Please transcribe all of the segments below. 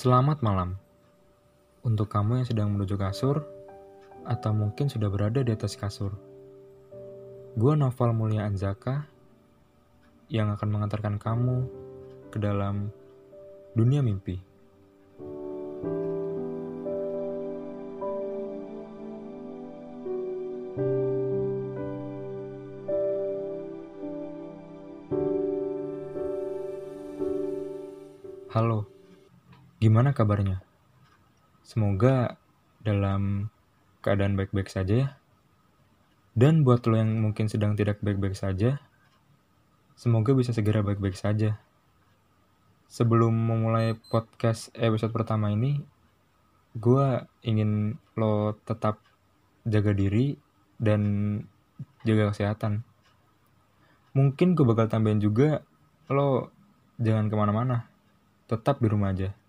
Selamat malam untuk kamu yang sedang menuju kasur atau mungkin sudah berada di atas kasur. Gua Novel Mulia Anzaka yang akan mengantarkan kamu ke dalam dunia mimpi. Halo, gimana kabarnya? Semoga dalam keadaan baik-baik saja ya. Dan buat lo yang mungkin sedang tidak baik-baik saja, semoga bisa segera baik-baik saja. Sebelum memulai podcast episode pertama ini, gue ingin lo tetap jaga diri dan jaga kesehatan. Mungkin gue bakal tambahin juga, lo jangan ke mana-mana, tetap di rumah aja.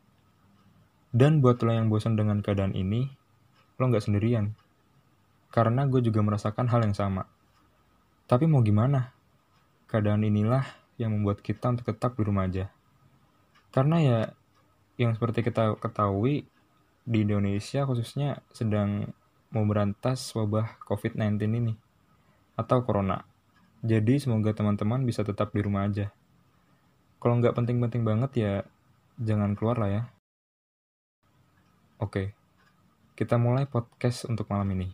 Dan buat lo yang bosan dengan keadaan ini, lo nggak sendirian karena gue juga merasakan hal yang sama. Tapi mau gimana? Keadaan inilah yang membuat kita untuk tetap di rumah aja. Karena ya, yang seperti kita ketahui, di Indonesia khususnya sedang memberantas wabah COVID-19 ini. Atau Corona. Jadi semoga teman-teman bisa tetap di rumah aja. Kalau nggak penting-penting banget ya, jangan keluar lah ya. Oke, kita mulai podcast untuk malam ini.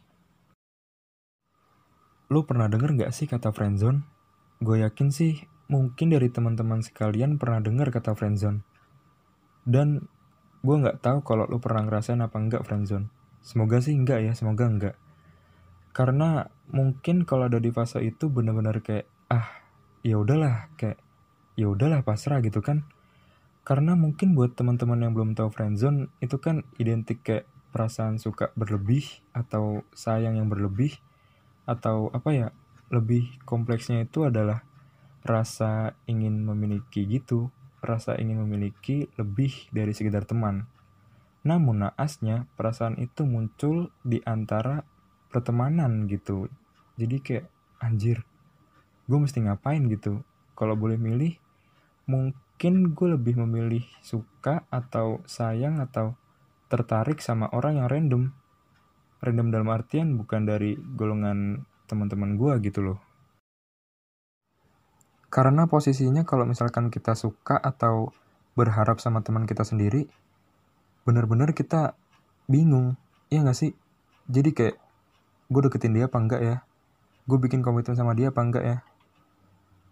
Lu pernah denger nggak sih kata friendzone? Gue yakin sih mungkin dari teman-teman sekalian pernah denger kata friendzone. Dan gue nggak tahu kalau lu pernah ngerasain apa enggak friendzone. Semoga sih enggak ya, semoga enggak. Karena mungkin kalau ada di fase itu bener-bener kayak ah ya udahlah kayak ya udahlah pasrah gitu kan. Karena mungkin buat teman-teman yang belum tahu friendzone itu kan identik kayak perasaan suka berlebih atau sayang yang berlebih atau apa ya lebih kompleksnya itu adalah rasa ingin memiliki gitu rasa ingin memiliki lebih dari sekedar teman. Namun naasnya perasaan itu muncul di antara pertemanan gitu. Jadi kayak anjir gue mesti ngapain gitu? Kalau boleh milih mungkin gue lebih memilih suka atau sayang atau tertarik sama orang yang random random dalam artian bukan dari golongan teman-teman gue gitu loh. Karena posisinya kalau misalkan kita suka atau berharap sama teman kita sendiri, bener-bener kita bingung, iya gak sih? Jadi kayak, gue deketin dia apa enggak ya? Gue bikin komitmen sama dia apa enggak ya?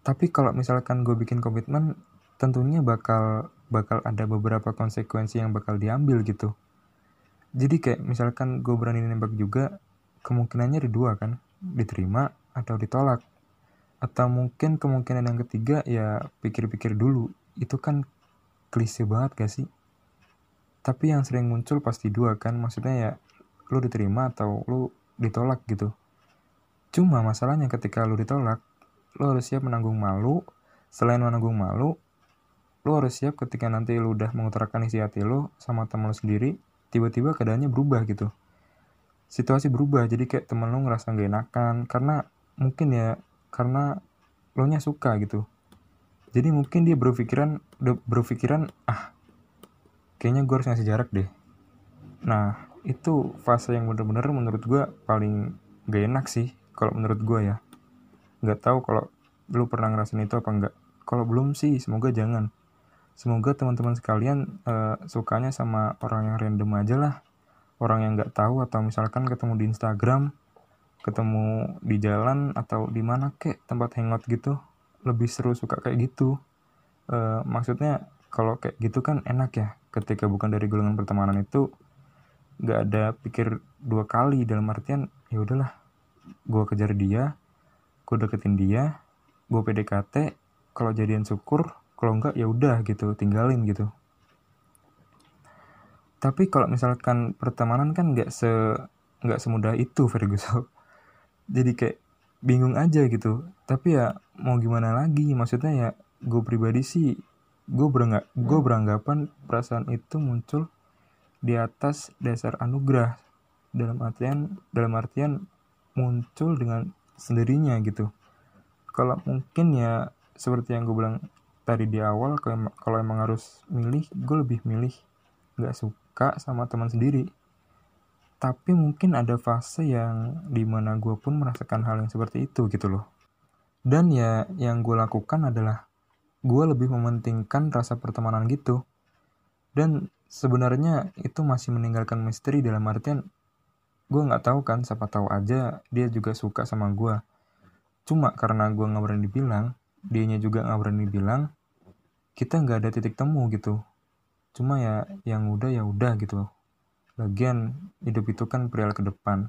Tapi kalau misalkan gue bikin komitmen, tentunya bakal bakal ada beberapa konsekuensi yang bakal diambil gitu. Jadi kayak misalkan gue berani nembak juga kemungkinannya ada dua kan diterima atau ditolak. Atau mungkin kemungkinan yang ketiga ya pikir-pikir dulu. Itu kan klise banget gak sih? Tapi yang sering muncul pasti dua kan maksudnya ya lu diterima atau lu ditolak gitu. Cuma masalahnya ketika lu ditolak lu harus siap menanggung malu. Selain menanggung malu lu harus siap ketika nanti lu udah mengutarakan isi hati lu sama temen lu sendiri tiba-tiba keadaannya berubah gitu. Situasi berubah jadi kayak temen lo ngerasa gak enakan karena mungkin ya karena lo nya suka gitu. Jadi mungkin dia berpikiran berpikiran ah kayaknya gue harus ngasih jarak deh. Nah itu fase yang bener-bener menurut gue paling gak enak sih kalau menurut gue ya. Nggak tahu kalau lu pernah ngerasain itu apa enggak kalau belum sih semoga jangan semoga teman-teman sekalian uh, sukanya sama orang yang random aja lah. Orang yang nggak tahu atau misalkan ketemu di Instagram ketemu di jalan atau di mana kek tempat hangout gitu lebih seru suka kayak gitu. Uh, maksudnya kalau kayak gitu kan enak ya ketika bukan dari golongan pertemanan itu nggak ada pikir dua kali dalam artian ya udahlah gue kejar dia gue deketin dia gue PDKT kalau jadian syukur kalau enggak ya udah gitu tinggalin gitu. Tapi kalau misalkan pertemanan kan nggak se nggak semudah itu Ferguson jadi kayak bingung aja gitu. Tapi ya mau gimana lagi? Maksudnya ya gue pribadi sih gue beranggap gue beranggapan perasaan itu muncul di atas dasar anugerah. Dalam artian dalam artian muncul dengan sendirinya gitu. Kalau mungkin ya seperti yang gue bilang tadi di awal kalau emang harus milih gue lebih milih nggak suka sama teman sendiri. Tapi mungkin ada fase yang di mana gue pun merasakan hal yang seperti itu gitu loh. Dan ya yang gue lakukan adalah gue lebih mementingkan rasa pertemanan gitu. Dan sebenarnya itu masih meninggalkan misteri dalam artian gue nggak tahu kan siapa tahu aja dia juga suka sama gue cuma karena gue nggak berani bilang dianya juga nggak berani bilang kita nggak ada titik temu gitu cuma ya yang udah ya udah gitu Lagian, hidup itu kan perihal ke depan.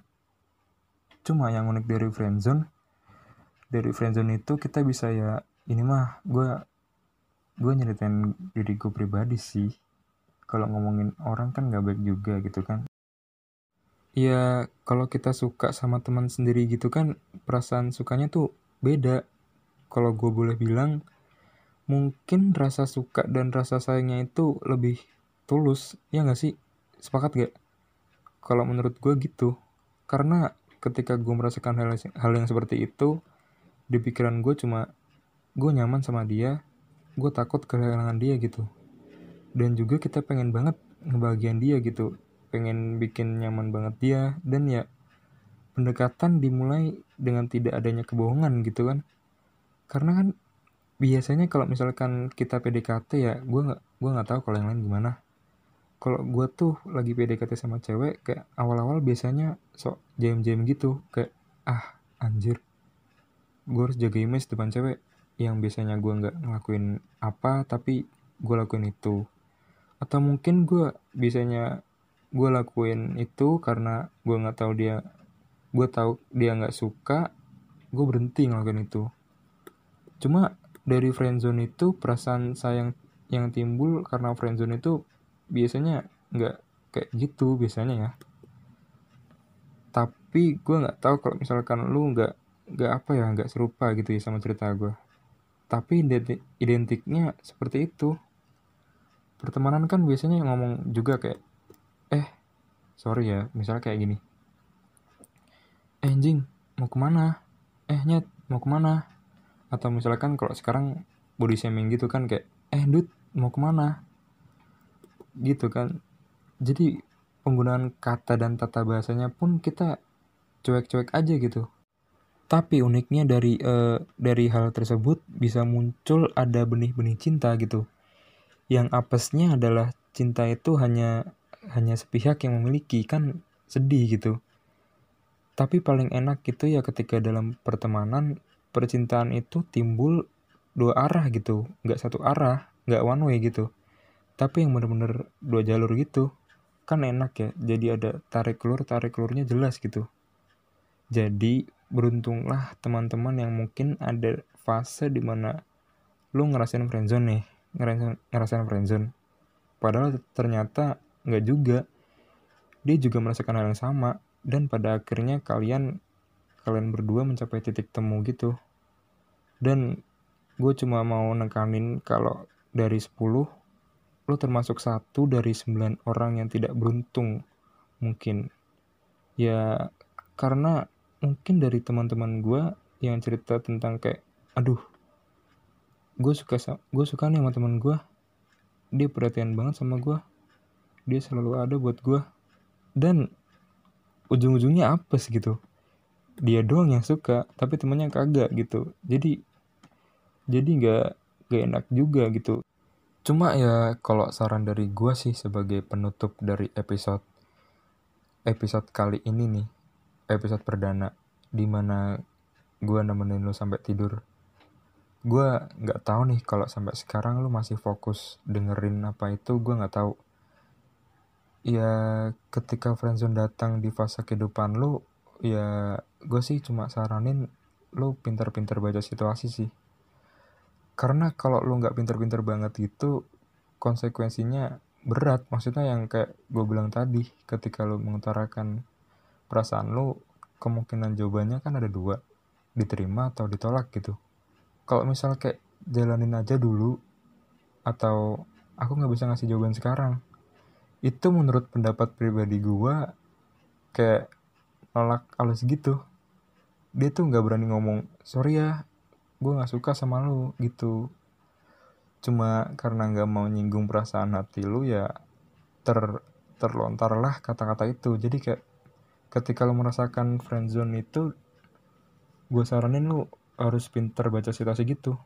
Cuma yang unik dari friendzone, dari friendzone itu kita bisa ya, ini mah gue gue nyeritain diri gue pribadi sih. Kalau ngomongin orang kan gak baik juga gitu kan. Ya, kalau kita suka sama teman sendiri gitu kan, perasaan sukanya tuh beda. Kalau gue boleh bilang, mungkin rasa suka dan rasa sayangnya itu lebih tulus, ya gak sih? Sepakat gak? Kalau menurut gue gitu. Karena ketika gue merasakan hal, hal yang seperti itu, di pikiran gue cuma gue nyaman sama dia, gue takut kehilangan dia gitu. Dan juga kita pengen banget ngebagian dia gitu. Pengen bikin nyaman banget dia. Dan ya pendekatan dimulai dengan tidak adanya kebohongan gitu kan. Karena kan biasanya kalau misalkan kita PDKT ya gue nggak gue nggak tahu kalau yang lain gimana. Kalau gue tuh lagi PDKT sama cewek kayak awal-awal biasanya sok jam-jam gitu kayak ah anjir gue harus jaga image depan cewek. Yang biasanya gue nggak ngelakuin apa tapi gue lakuin itu. Atau mungkin gue biasanya gue lakuin itu karena gue nggak tahu dia gue tahu dia nggak suka gue berhenti ngelakuin itu. Cuma dari friendzone itu perasaan sayang yang timbul karena friendzone itu biasanya nggak kayak gitu biasanya ya. Tapi gue nggak tahu kalau misalkan lu nggak nggak apa ya nggak serupa gitu ya sama cerita gue tapi identik, identiknya seperti itu. Pertemanan kan biasanya ngomong juga kayak eh sorry ya misalnya kayak gini. Eh anjing mau ke mana? Eh nyet mau ke mana atau misalkan kalau sekarang body shaming gitu kan kayak eh dude mau ke mana? Gitu kan. Jadi penggunaan kata dan tata bahasanya pun kita cuek-cuek aja gitu. Tapi uniknya dari uh, dari hal tersebut bisa muncul ada benih-benih cinta gitu. Yang apesnya adalah cinta itu hanya hanya sepihak yang memiliki kan sedih gitu. Tapi paling enak gitu ya ketika dalam pertemanan percintaan itu timbul dua arah gitu. Nggak satu arah nggak one way gitu. Tapi yang bener-bener dua jalur gitu kan enak ya. Jadi ada tarik keluar tarik keluarnya jelas gitu. Jadi beruntunglah teman-teman yang mungkin ada fase di mana lu ngerasain friendzone nih ngerasain, ngerasain friendzone padahal ternyata nggak juga. Dia juga merasakan hal yang sama. Dan pada akhirnya kalian kalian berdua mencapai titik temu gitu dan gue cuma mau nekanin kalau dari 10 lo termasuk satu dari sembilan orang yang tidak beruntung mungkin. Ya karena mungkin dari teman-teman gue yang cerita tentang kayak aduh gue suka gue suka nih sama teman gue dia perhatian banget sama gue dia selalu ada buat gue dan ujung-ujungnya apa sih gitu. Dia doang yang suka tapi temannya kagak gitu. Jadi jadi nggak gak enak juga gitu Cuma ya kalau saran dari gue sih sebagai penutup dari episode episode kali ini nih, episode perdana di mana gue nemenin lo sampai tidur. Gue nggak tahu nih kalau sampai sekarang lo masih fokus dengerin apa itu gue nggak tahu. Ya ketika friendzone datang di fase kehidupan lo, ya gue sih cuma saranin lo pintar-pintar baca situasi sih karena kalau lu nggak pinter-pinter banget gitu konsekuensinya berat. Maksudnya yang kayak gue bilang tadi ketika lu mengutarakan perasaan lu kemungkinan jawabannya kan ada dua. Diterima atau ditolak gitu. Kalau misal kayak jalanin aja dulu atau aku nggak bisa ngasih jawaban sekarang itu menurut pendapat pribadi gue kayak nolak halus gitu. Dia tuh nggak berani ngomong sorry ya gue nggak suka sama lu gitu. Cuma karena nggak mau nyinggung perasaan hati lu ya ter terlontarlah kata-kata itu. Jadi kayak ketika lo merasakan friendzone itu gue saranin lo harus pinter baca situasi gitu.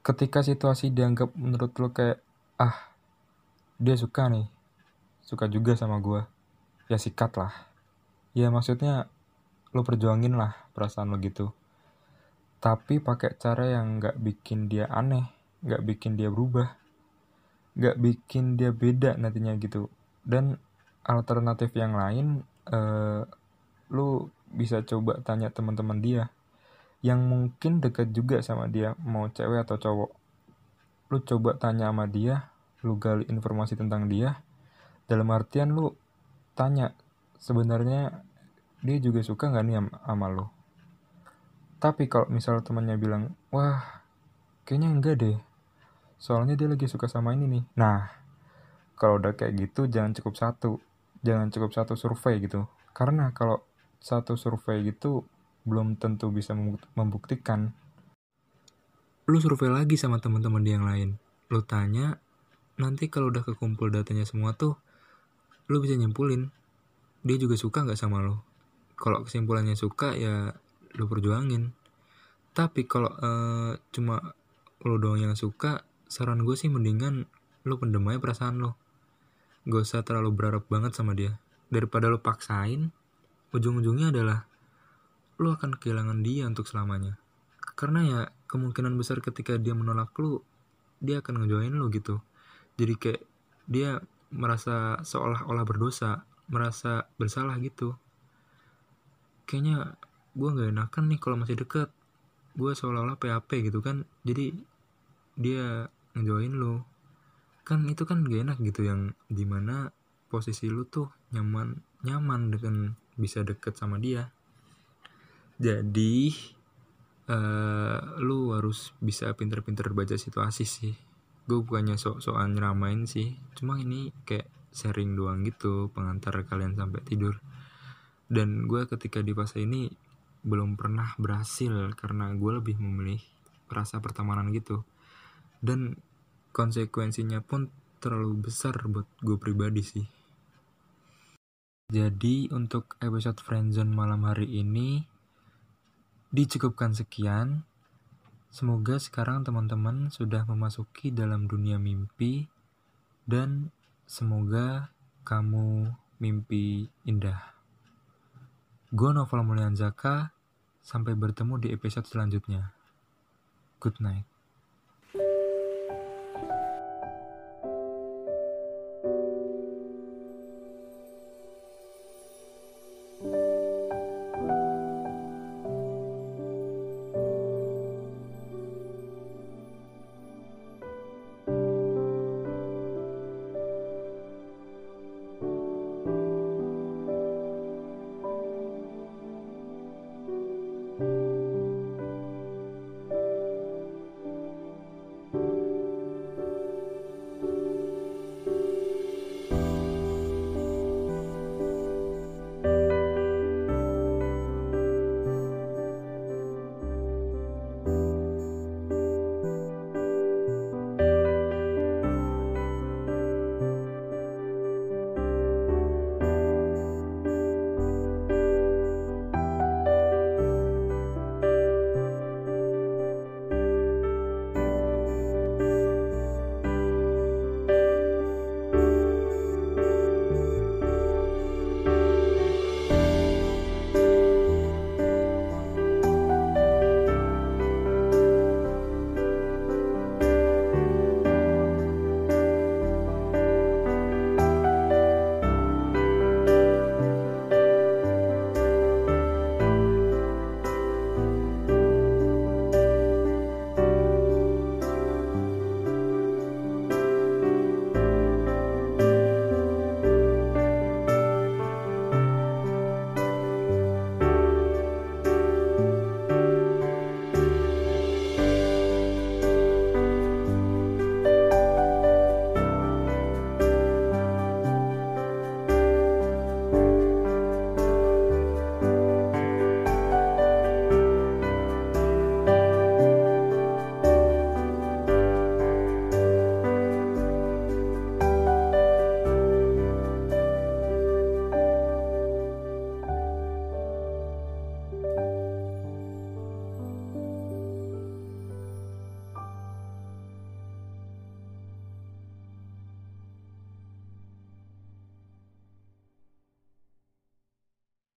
Ketika situasi dianggap menurut lo kayak ah dia suka nih suka juga sama gue ya sikat lah ya maksudnya lo perjuangin lah perasaan lo gitu tapi pakai cara yang nggak bikin dia aneh nggak bikin dia berubah nggak bikin dia beda nantinya gitu. Dan alternatif yang lain uh, lu bisa coba tanya teman-teman dia yang mungkin dekat juga sama dia mau cewek atau cowok. Lu coba tanya sama dia lu gali informasi tentang dia. Dalam artian lu tanya sebenarnya dia juga suka nggak nih sama lu tapi kalau misal temannya bilang wah kayaknya enggak deh. Soalnya dia lagi suka sama ini nih. Nah kalau udah kayak gitu jangan cukup satu. Jangan cukup satu survei gitu. Karena kalau satu survei gitu belum tentu bisa membuktikan. Lu survei lagi sama teman-teman yang lain. Lu tanya nanti kalau udah kekumpul datanya semua tuh lu bisa nyimpulin. Dia juga suka nggak sama lo kalau kesimpulannya suka ya lu perjuangin. Tapi kalau uh, cuma lo doang yang suka saran gue sih mendingan lo pendem aja perasaan lo gak usah terlalu berharap banget sama dia. Daripada lo paksain ujung-ujungnya adalah lo akan kehilangan dia untuk selamanya. Karena ya kemungkinan besar ketika dia menolak lo dia akan ngejoin lo gitu. Jadi kayak dia merasa seolah-olah berdosa merasa bersalah gitu. Kayaknya gue nggak enakan nih kalau masih deket. Gue seolah-olah PHP gitu kan. Jadi dia ngejoin lu. Kan itu kan gak enak gitu yang di mana posisi lu tuh nyaman nyaman dengan bisa deket sama dia. Jadi uh, lu harus bisa pinter-pinter baca situasi sih. Gue bukannya sok-sokan nyeramain sih. Cuma ini kayak sharing doang gitu pengantar kalian sampai tidur. Dan gue ketika di fase ini belum pernah berhasil karena gue lebih memilih rasa pertemanan gitu. Dan konsekuensinya pun terlalu besar buat gue pribadi sih. Jadi untuk episode friendzone malam hari ini dicukupkan sekian. Semoga sekarang teman-teman sudah memasuki dalam dunia mimpi dan semoga kamu mimpi indah gue Novel Mulyanzaka sampai bertemu di episode selanjutnya. Good night